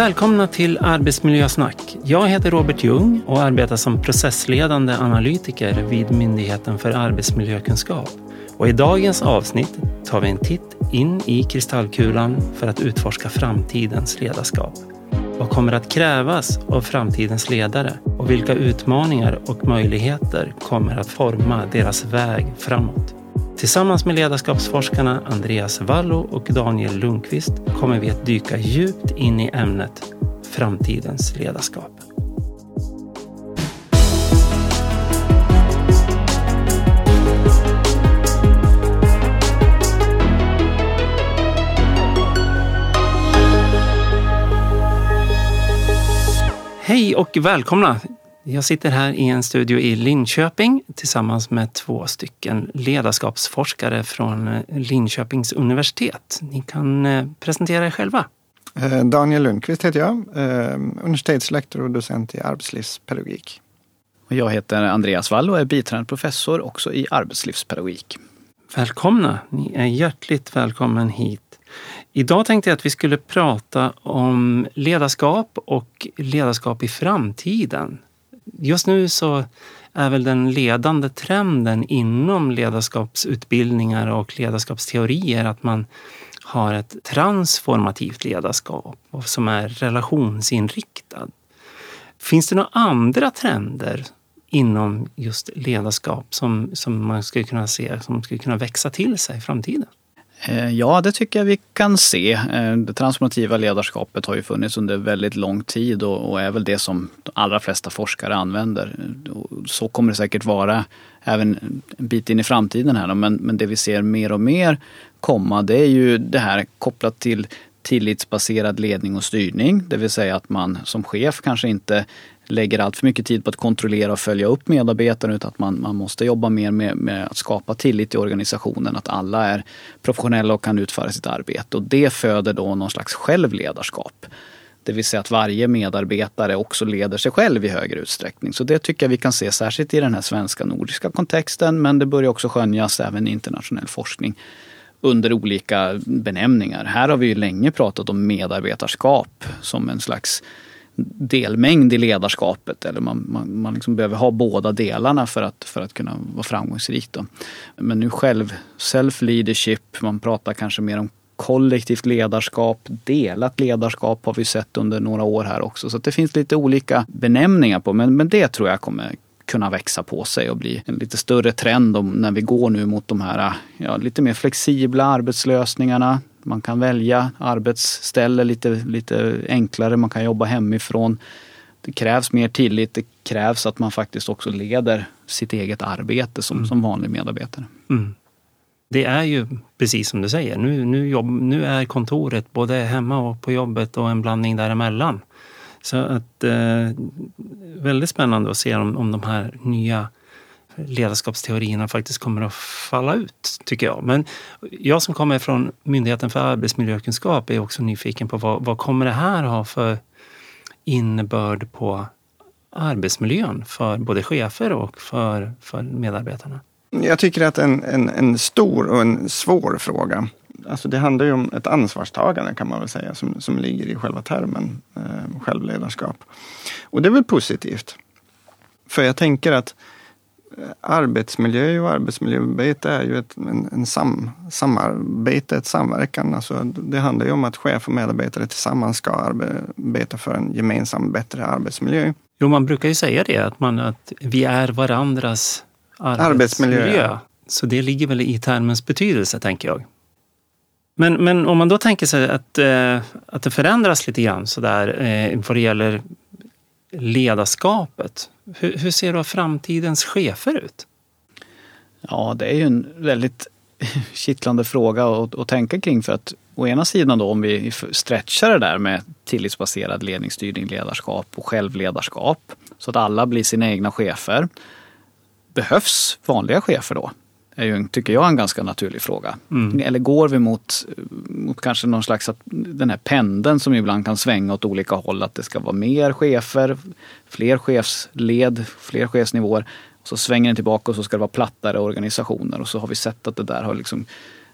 Välkomna till Arbetsmiljösnack. Jag heter Robert Ljung och arbetar som processledande analytiker vid Myndigheten för arbetsmiljökunskap. Och I dagens avsnitt tar vi en titt in i kristallkulan för att utforska framtidens ledarskap. Vad kommer att krävas av framtidens ledare och vilka utmaningar och möjligheter kommer att forma deras väg framåt? Tillsammans med ledarskapsforskarna Andreas Wallo och Daniel Lundqvist kommer vi att dyka djupt in i ämnet framtidens ledarskap. Hej och välkomna! Jag sitter här i en studio i Linköping tillsammans med två stycken ledarskapsforskare från eh, Linköpings universitet. Ni kan eh, presentera er själva. Eh, Daniel Lundqvist heter jag, universitetslektor och docent i arbetslivspedagogik. Jag heter Andreas Wall och är biträdande professor också i arbetslivspedagogik. Välkomna! Ni är hjärtligt välkommen hit. Idag tänkte jag att vi skulle prata om ledarskap och ledarskap i framtiden. Just nu så är väl den ledande trenden inom ledarskapsutbildningar och ledarskapsteorier att man har ett transformativt ledarskap som är relationsinriktad. Finns det några andra trender inom just ledarskap som, som man skulle kunna se som skulle kunna växa till sig i framtiden? Eh, ja, det tycker jag vi kan se. Eh, det transformativa ledarskapet har ju funnits under väldigt lång tid och är väl det som de allra flesta forskare använder. Så kommer det säkert vara även en bit in i framtiden här. Men, men det vi ser mer och mer komma det är ju det här kopplat till tillitsbaserad ledning och styrning. Det vill säga att man som chef kanske inte lägger allt för mycket tid på att kontrollera och följa upp medarbetarna utan att man, man måste jobba mer med, med att skapa tillit i organisationen. Att alla är professionella och kan utföra sitt arbete. Och det föder då någon slags självledarskap. Det vill säga att varje medarbetare också leder sig själv i högre utsträckning. Så det tycker jag vi kan se särskilt i den här svenska nordiska kontexten. Men det börjar också skönjas även i internationell forskning under olika benämningar. Här har vi ju länge pratat om medarbetarskap som en slags delmängd i ledarskapet. Eller man, man, man liksom behöver ha båda delarna för att, för att kunna vara framgångsrik. Då. Men nu själv, self-leadership, man pratar kanske mer om kollektivt ledarskap, delat ledarskap har vi sett under några år här också. Så det finns lite olika benämningar på men, men det tror jag kommer kunna växa på sig och bli en lite större trend om, när vi går nu mot de här ja, lite mer flexibla arbetslösningarna. Man kan välja arbetsställe lite, lite enklare, man kan jobba hemifrån. Det krävs mer tillit, det krävs att man faktiskt också leder sitt eget arbete som, mm. som vanlig medarbetare. Mm. Det är ju precis som du säger, nu, nu, jobb, nu är kontoret både hemma och på jobbet och en blandning däremellan. Så att eh, väldigt spännande att se om, om de här nya ledarskapsteorierna faktiskt kommer att falla ut, tycker jag. Men jag som kommer från Myndigheten för arbetsmiljökunskap är också nyfiken på vad, vad kommer det här ha för innebörd på arbetsmiljön för både chefer och för, för medarbetarna? Jag tycker att en, en, en stor och en svår fråga. Alltså det handlar ju om ett ansvarstagande kan man väl säga som, som ligger i själva termen eh, självledarskap. Och det är väl positivt. För jag tänker att arbetsmiljö och arbetsmiljöarbete är ju ett en, en sam, samarbete, ett samverkan. Alltså det handlar ju om att chef och medarbetare tillsammans ska arbeta för en gemensam bättre arbetsmiljö. Jo, man brukar ju säga det, att, man, att vi är varandras arbetsmiljö. arbetsmiljö. Så det ligger väl i termens betydelse, tänker jag. Men, men om man då tänker sig att, eh, att det förändras lite grann sådär eh, vad det gäller ledarskapet. Hur, hur ser då framtidens chefer ut? Ja, det är ju en väldigt kittlande fråga att, att tänka kring för att å ena sidan då om vi stretchar det där med tillitsbaserad ledningsstyrning, ledarskap och självledarskap så att alla blir sina egna chefer. Behövs vanliga chefer då? Är ju, tycker jag, en ganska naturlig fråga. Mm. Eller går vi mot, mot kanske någon slags, att den här pendeln som ibland kan svänga åt olika håll, att det ska vara mer chefer, fler chefsled, fler chefsnivåer. Så svänger den tillbaka och så ska det vara plattare organisationer och så har vi sett att det där har liksom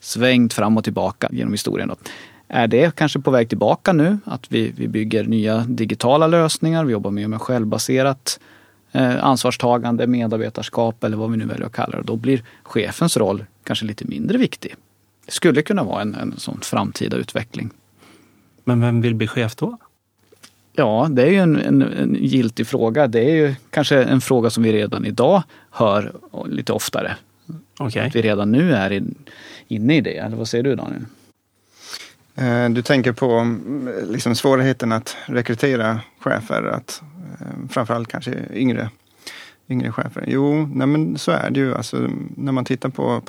svängt fram och tillbaka genom historien. Då. är det kanske på väg tillbaka nu? Att vi, vi bygger nya digitala lösningar, vi jobbar mer med självbaserat eh, ansvarstagande, medarbetarskap eller vad vi nu väljer att kalla det. Då blir chefens roll kanske lite mindre viktig. Det skulle kunna vara en, en sån framtida utveckling. Men vem vill bli chef då? Ja, det är ju en, en, en giltig fråga. Det är ju kanske en fråga som vi redan idag hör lite oftare. Okay. Att vi redan nu är in, inne i det. Eller vad säger du Daniel? Eh, du tänker på mm, liksom svårigheten att rekrytera chefer, att, Eh, framförallt kanske yngre, yngre chefer. Jo, nej men så är det ju. Alltså, när man tittar på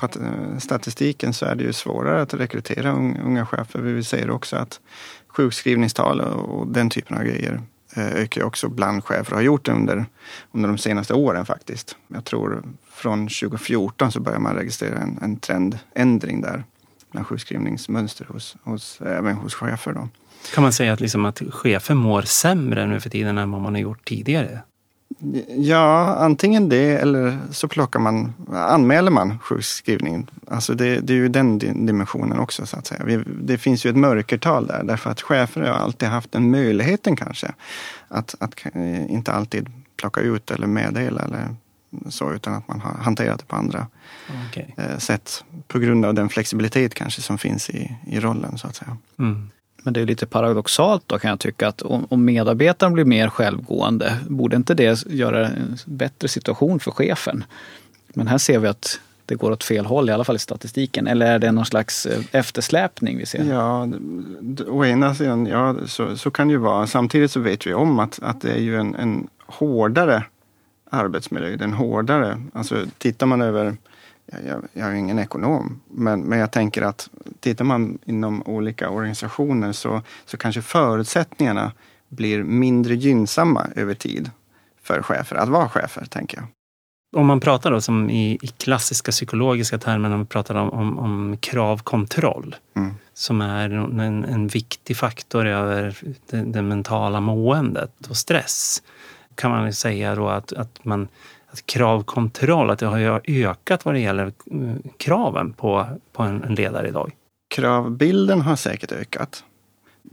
statistiken så är det ju svårare att rekrytera unga chefer. Vi säger också att sjukskrivningstal och den typen av grejer eh, ökar också bland chefer och har gjort det under, under de senaste åren faktiskt. Jag tror från 2014 så börjar man registrera en, en trendändring där bland sjukskrivningsmönster hos, hos, även hos chefer. Då. Kan man säga att, liksom att chefer mår sämre nu för tiden än vad man har gjort tidigare? Ja, antingen det eller så plockar man, anmäler man sjukskrivningen. Alltså det, det är ju den dimensionen också så att säga. Vi, det finns ju ett mörkertal där därför att chefer har alltid haft den möjligheten kanske att, att inte alltid plocka ut eller meddela eller så utan att man har hanterat det på andra okay. Eh, sätt på grund av den flexibilitet kanske som finns i, i rollen så att säga. Mm. Men det är lite paradoxalt då kan jag tycka att om, medarbetaren blir mer självgående, borde inte det göra en bättre situation för chefen? Men här ser vi att det går åt fel håll, i alla fall i statistiken. Eller är det någon slags eh, eftersläpning vi ser? Ja, å ena sidan, ja så, så kan det ju vara. Samtidigt så vet vi om att, att det är ju en, en hårdare arbetsmiljö. Den hårdare, alltså tittar man över jag, jag, är ingen ekonom, men, men jag tänker att tittar man inom olika organisationer så, så kanske förutsättningarna blir mindre gynnsamma över tid för chefer att vara chefer, tänker jag. Om man pratar då som i, i klassiska psykologiska termer, om man pratar om, om, om kravkontroll, mm. som är en, en viktig faktor över det, det, mentala måendet och stress, kan man säga då att, att man att kravkontroll, att det har ökat vad det gäller mm, kraven på, på en ledare idag? Kravbilden har säkert ökat.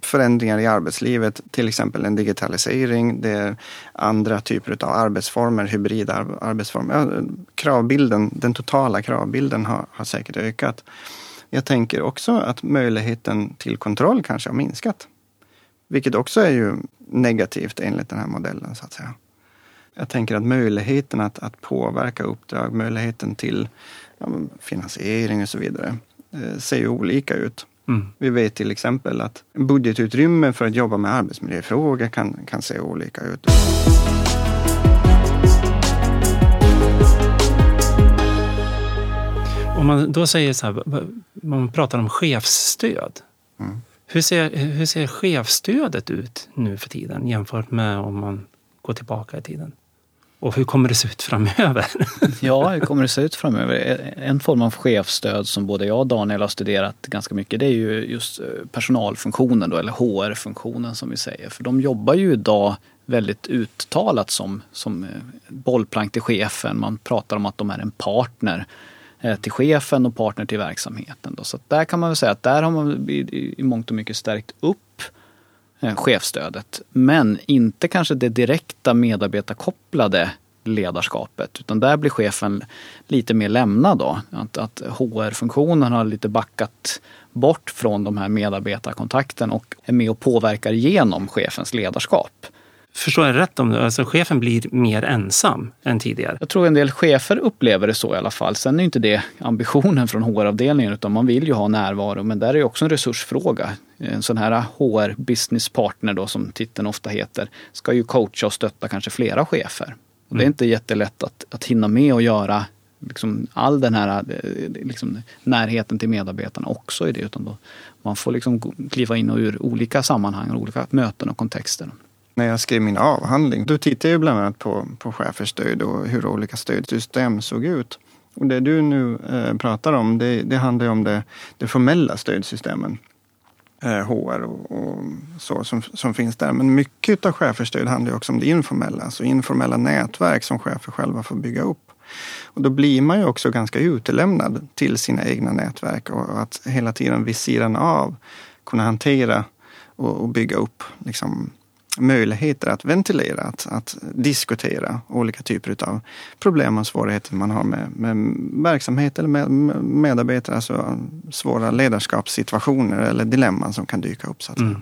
Förändringar i arbetslivet, till exempel en digitalisering, det är andra typer av arbetsformer, hybrida arbetsformer. Kravbilden, den totala kravbilden har, har säkert ökat. Jag tänker också att möjligheten till kontroll kanske har minskat. Vilket också är ju negativt enligt den här modellen så att säga. Jag tänker att möjligheten att, att påverka uppdrag, möjligheten till ja, finansiering och så vidare eh, ser ju olika ut. Mm. Vi vet till exempel att budgetutrymme för att jobba med arbetsmiljöfrågor kan, kan se olika ut. Om man då säger så här, man pratar om chefsstöd. Mm. Hur, ser, hur ser chefsstödet ut nu för tiden jämfört med om man går tillbaka i tiden? Och hur kommer det se ut framöver? ja, hur kommer det se ut framöver? En form av chefsstöd som både jag och Daniel har studerat ganska mycket det är ju just eh, personalfunktionen då, eller HR-funktionen som vi säger. För de jobbar ju idag väldigt uttalat som, som eh, bollplank till chefen. Man pratar om att de är en partner eh, till chefen och partner till verksamheten. Då. Så där kan man väl säga att där har man i mångt och mycket stärkt upp Eh, Eh, chefstödet. Men inte kanske det direkta medarbetarkopplade ledarskapet. Utan där blir chefen lite mer lämnad då. Att, att HR-funktionen har lite backat bort från de här medarbetarkontakten och är med och påverkar genom chefens ledarskap. Förstår jag rätt om det? Alltså chefen blir mer ensam än tidigare? Jag tror en del chefer upplever det så i alla fall. Sen är inte det ambitionen från HR-avdelningen utan man vill ju ha närvaro. Men där är också en resursfråga. En sån här HR business partner då som titeln ofta heter ska ju coacha och stötta kanske flera chefer. Och det är mm. inte jättelätt att, att hinna med och göra liksom all den här eh, liksom, närheten till medarbetarna också i det. Utan då man får liksom kliva in och ur olika sammanhang, olika möten och kontexter när jag skrev min avhandling, då tittade jag bland annat på, på cheferstöd och hur olika stödsystem såg ut. Och det du nu eh, pratar om, det, det handlar om det, det formella stödsystemen. Eh, HR och, och, så som, som finns där. Men mycket av cheferstöd handlar handlar också om det informella, alltså informella nätverk som chefer själva får bygga upp. Och då blir man ju också ganska utelämnad till sina egna nätverk och att hela tiden vid sidan av kunna hantera och, och bygga upp liksom, möjligheter att ventilera, att, att, diskutera olika typer av problem och svårigheter man har med, med verksamhet eller med medarbetare. Alltså svåra ledarskapssituationer eller dilemman som kan dyka upp. Så, mm.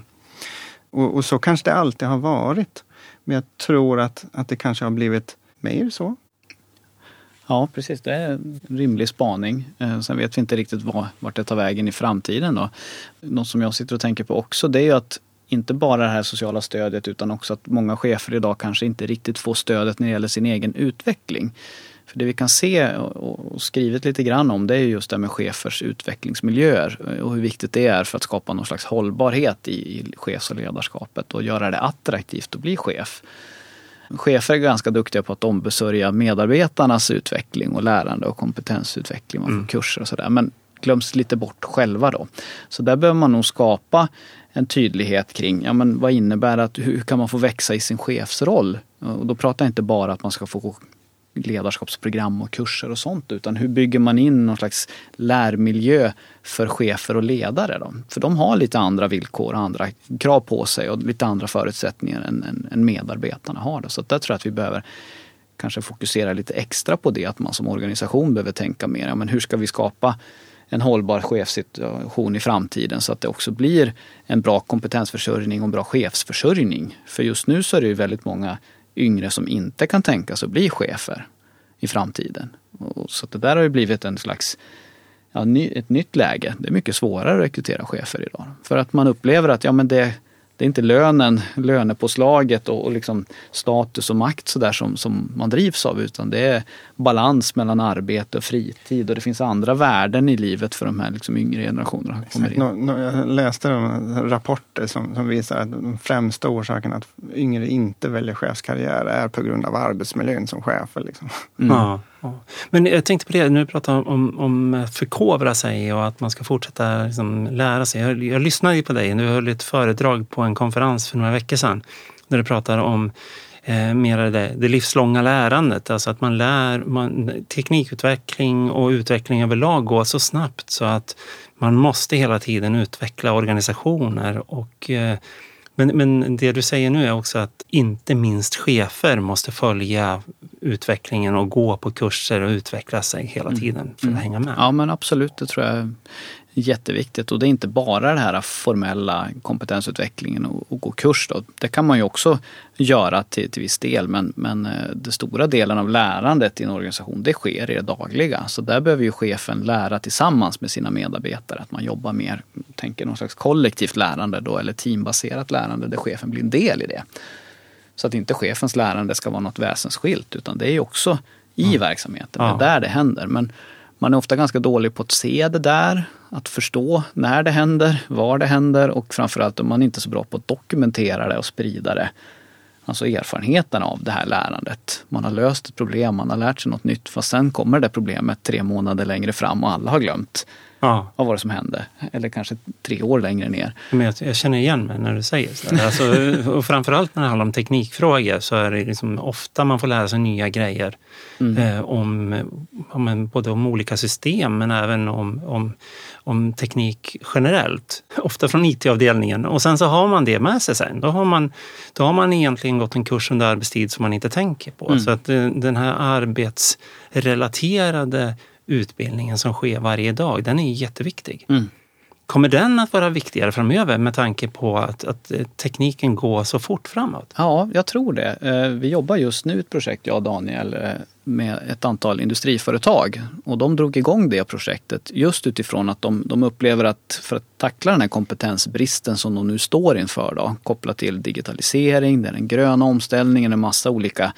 och, och, så kanske det alltid har varit. Men jag tror att, att det kanske har blivit mer så. Ja, precis. Det är en rimlig spaning. Eh, sen vet vi inte riktigt vart det tar vägen i framtiden. Då. Något som jag sitter och tänker på också det är ju att inte bara det här sociala stödet utan också att många chefer idag kanske inte riktigt får stödet när det gäller sin egen utveckling. För det vi kan se och skrivit lite grann om det är just det med chefers utvecklingsmiljöer och hur viktigt det är för att skapa någon slags hållbarhet i chefs och ledarskapet och göra det attraktivt att bli chef. Chefer är ganska duktiga på att ombesörja medarbetarnas utveckling och lärande och kompetensutveckling. Man får mm. kurser och sådär. Men glöms lite bort själva då. Så där behöver man nog skapa en tydlighet kring ja, men vad innebär att hur kan man få växa i sin chefsroll? Och då pratar jag inte bara att man ska få ledarskapsprogram och kurser och sånt utan hur bygger man in någon slags lärmiljö för chefer och ledare? Då? För de har lite andra villkor och andra krav på sig och lite andra förutsättningar än, än, än medarbetarna har. Då. Så där tror jag att vi behöver kanske fokusera lite extra på det, att man som organisation behöver tänka mer. Ja, men hur ska vi skapa en hållbar chefssituation i framtiden så att det också blir en bra kompetensförsörjning och en bra chefsförsörjning. För just nu så är det ju väldigt många yngre som inte kan tänka sig att bli chefer i framtiden. Så det där har ju blivit en slags ja, ett nytt läge. Det är mycket svårare att rekrytera chefer idag. För att man upplever att ja, men det, det är inte lönen, lönepåslaget och, och liksom status och makt så där som, som man drivs av utan det är balans mellan arbete och fritid och det finns andra värden i livet för de här liksom yngre generationerna. Jag läste rapporter som, som visar att de främsta orsakerna att yngre inte väljer chefskarriär är på grund av arbetsmiljön som chefer. Liksom. Mm. Ja. Men jag tänkte på det, nu pratar om, om, om förkovra sig och att man ska fortsätta liksom lära sig. Jag, jag lyssnade ju på dig, du höll ett föredrag på en konferens för några veckor sedan där du pratar om eh, mer det, det livslånga lärandet, alltså att man lär, man, teknikutveckling och utveckling överlag går så snabbt så att man måste hela tiden utveckla organisationer och eh, men, men det du säger nu är också att inte minst chefer måste följa utvecklingen och gå på kurser och utveckla sig hela mm. tiden för att mm. hänga med. Ja men absolut, det tror jag jätteviktigt. Och det är inte bara den här formella kompetensutvecklingen och, och gå kurs. Då. Det kan man ju också göra till, till viss del men, men eh, den stora delen av lärandet i en organisation det sker i det dagliga. Så där behöver ju chefen lära tillsammans med sina medarbetare. Att man jobbar mer, tänker någon slags kollektivt lärande då eller teambaserat lärande där chefen blir en del i det. Så att inte chefens lärande ska vara något väsensskilt utan det är ju också i mm. verksamheten. Det är där det händer. Men man är ofta ganska dålig på att se det där, att förstå när det händer, var det händer och framförallt om man inte är så bra på att dokumentera det och sprida det. Alltså erfarenheten av det här lärandet. Man har löst ett problem, man har lärt sig något nytt fast sen kommer det problemet tre månader längre fram och alla har glömt. Ja. Vad var det som hände? Eller kanske tre år längre ner. Men jag, jag känner igen mig när du säger så. Alltså, och framförallt när det handlar om teknikfrågor så är det liksom ofta man får lära sig nya grejer. Mm. Eh, om, om, både om olika system men även om, om, om teknik generellt. Ofta från IT-avdelningen. Och sen så har man det med sig sen. Då har man, då har man egentligen gått en kurs under arbetstid som man inte tänker på. Mm. Så att eh, den här arbetsrelaterade utbildningen som sker varje dag, den är jätteviktig. Mm. Kommer den att vara viktigare framöver med tanke på att, att, eh, tekniken går så fort framåt? Ja, jag tror det. Eh, vi jobbar just nu ett projekt, jag och Daniel, eh, med ett antal industriföretag. Och de drog igång det projektet just utifrån att de, de upplever att för att tackla den här kompetensbristen som de nu står inför, då, kopplat till digitalisering, den gröna omställningen, en massa olika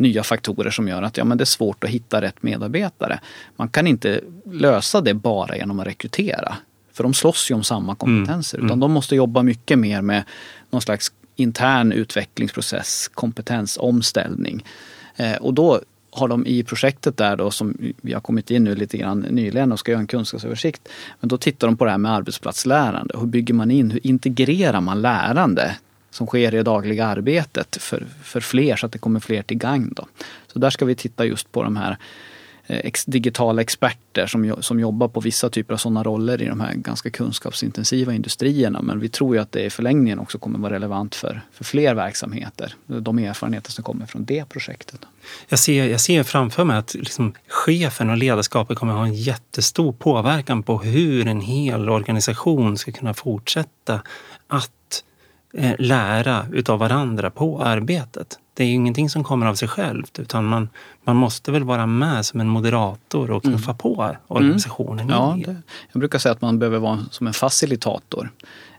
nya faktorer som gör att ja, men det är svårt att hitta rätt medarbetare. Man kan inte lösa det bara genom att rekrytera. För de slåss ju om samma kompetenser. Mm. Utan mm. de måste jobba mycket mer med någon slags intern utvecklingsprocess, kompetensomställning. Eh, och då har de i projektet där då som vi har kommit in nu lite grann nyligen och ska göra en kunskapsöversikt. Men då tittar de på det här med arbetsplatslärande. Hur bygger man in, hur integrerar man lärande som sker i det dagliga arbetet för, för fler så att det kommer fler till gagn. Då. Så där ska vi titta just på de här eh, ex, digitala experter som, som jobbar på vissa typer av sådana roller i de här ganska kunskapsintensiva industrierna. Men vi tror ju att det i förlängningen också kommer vara relevant för, för fler verksamheter. De erfarenheter som kommer från det projektet. Jag ser, jag ser framför mig att liksom chefen och ledarskapet kommer ha en jättestor påverkan på hur en hel organisation ska kunna fortsätta att lära utav varandra på arbetet. Det är ju ingenting som kommer av sig självt utan man, man måste väl vara med som en moderator och knuffa mm. på organisationen. Mm. Ja, det, jag brukar säga att man behöver vara som en facilitator.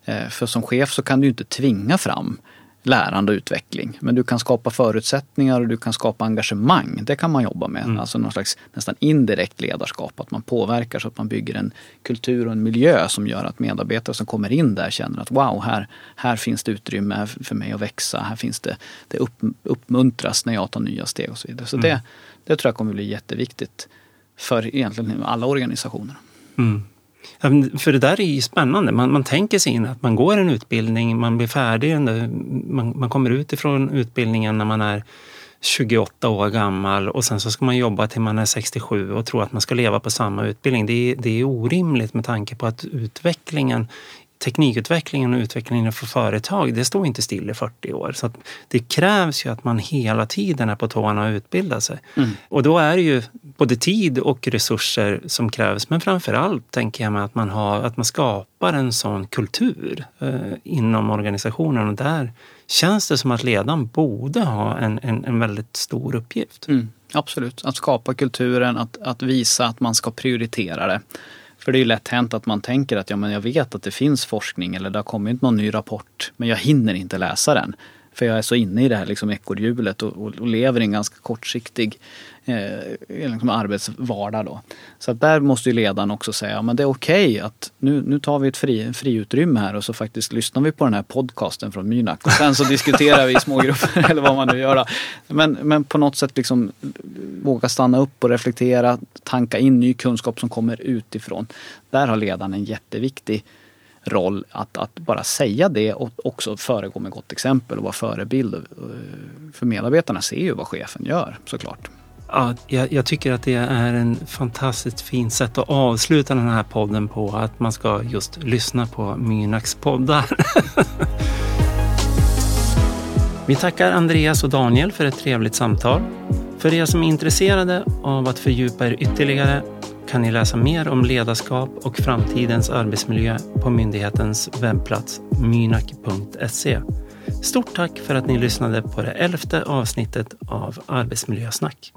Eh, för som chef så kan du inte tvinga fram lärande och utveckling. Men du kan skapa förutsättningar och du kan skapa engagemang. Det kan man jobba med. Mm. Alltså någon slags nästan indirekt ledarskap. Att man påverkar så att man bygger en kultur och en miljö som gör att medarbetare som kommer in där känner att wow, här, här finns det utrymme för mig att växa. Här finns det, det upp, uppmuntras när jag tar nya steg och så vidare. Så mm. det, det tror jag kommer bli jätteviktigt för egentligen alla organisationer. Mm. För det där är ju spännande. Man, man tänker sig in att man går en utbildning, man blir färdig, man, man kommer ut ifrån utbildningen när man är 28 år gammal och sen så ska man jobba till man är 67 och tro att man ska leva på samma utbildning. Det är, det är orimligt med tanke på att utvecklingen teknikutvecklingen och utvecklingen för företag, det står inte still i 40 år. Så det krävs ju att man hela tiden är på tårna och utbildar sig. Mm. Och då är det ju både tid och resurser som krävs. Men framför allt tänker jag mig att man, har, att man skapar en sån kultur eh, inom organisationen. Och där känns det som att ledaren borde ha en, en, en väldigt stor uppgift. Mm, absolut, att skapa kulturen, att, att visa att man ska prioritera det. För det är ju lätt hänt att man tänker att ja, men jag vet att det finns forskning eller det har kommit någon ny rapport men jag hinner inte läsa den. För jag är så inne i det här liksom ekorrhjulet och, och, och lever i en ganska kortsiktig eh, liksom arbetsvardag. Då. Så att där måste ju ledaren också säga att ja, det är okej okay att nu, nu tar vi ett fri, friutrymme här och så faktiskt lyssnar vi på den här podcasten från Mynak och sen så diskuterar vi i smågrupper eller vad man nu gör. Men, men på något sätt liksom våga stanna upp och reflektera, tanka in ny kunskap som kommer utifrån. Där har ledaren en jätteviktig roll att, att bara säga det och också föregå med gott exempel och vara förebild. Eh, för medarbetarna ser ju vad chefen gör såklart. Ja, jag, jag, tycker att det är en fantastiskt fint sätt att avsluta den här podden på. Att man ska just lyssna på Mynaks poddar. Vi tackar Andreas och Daniel för ett trevligt samtal. För er som är intresserade av att fördjupa er ytterligare kan ni läsa mer om ledarskap och framtidens arbetsmiljö på myndighetens webbplats mynak.se. Stort tack för att ni lyssnade på det elfte avsnittet av Arbetsmiljösnack.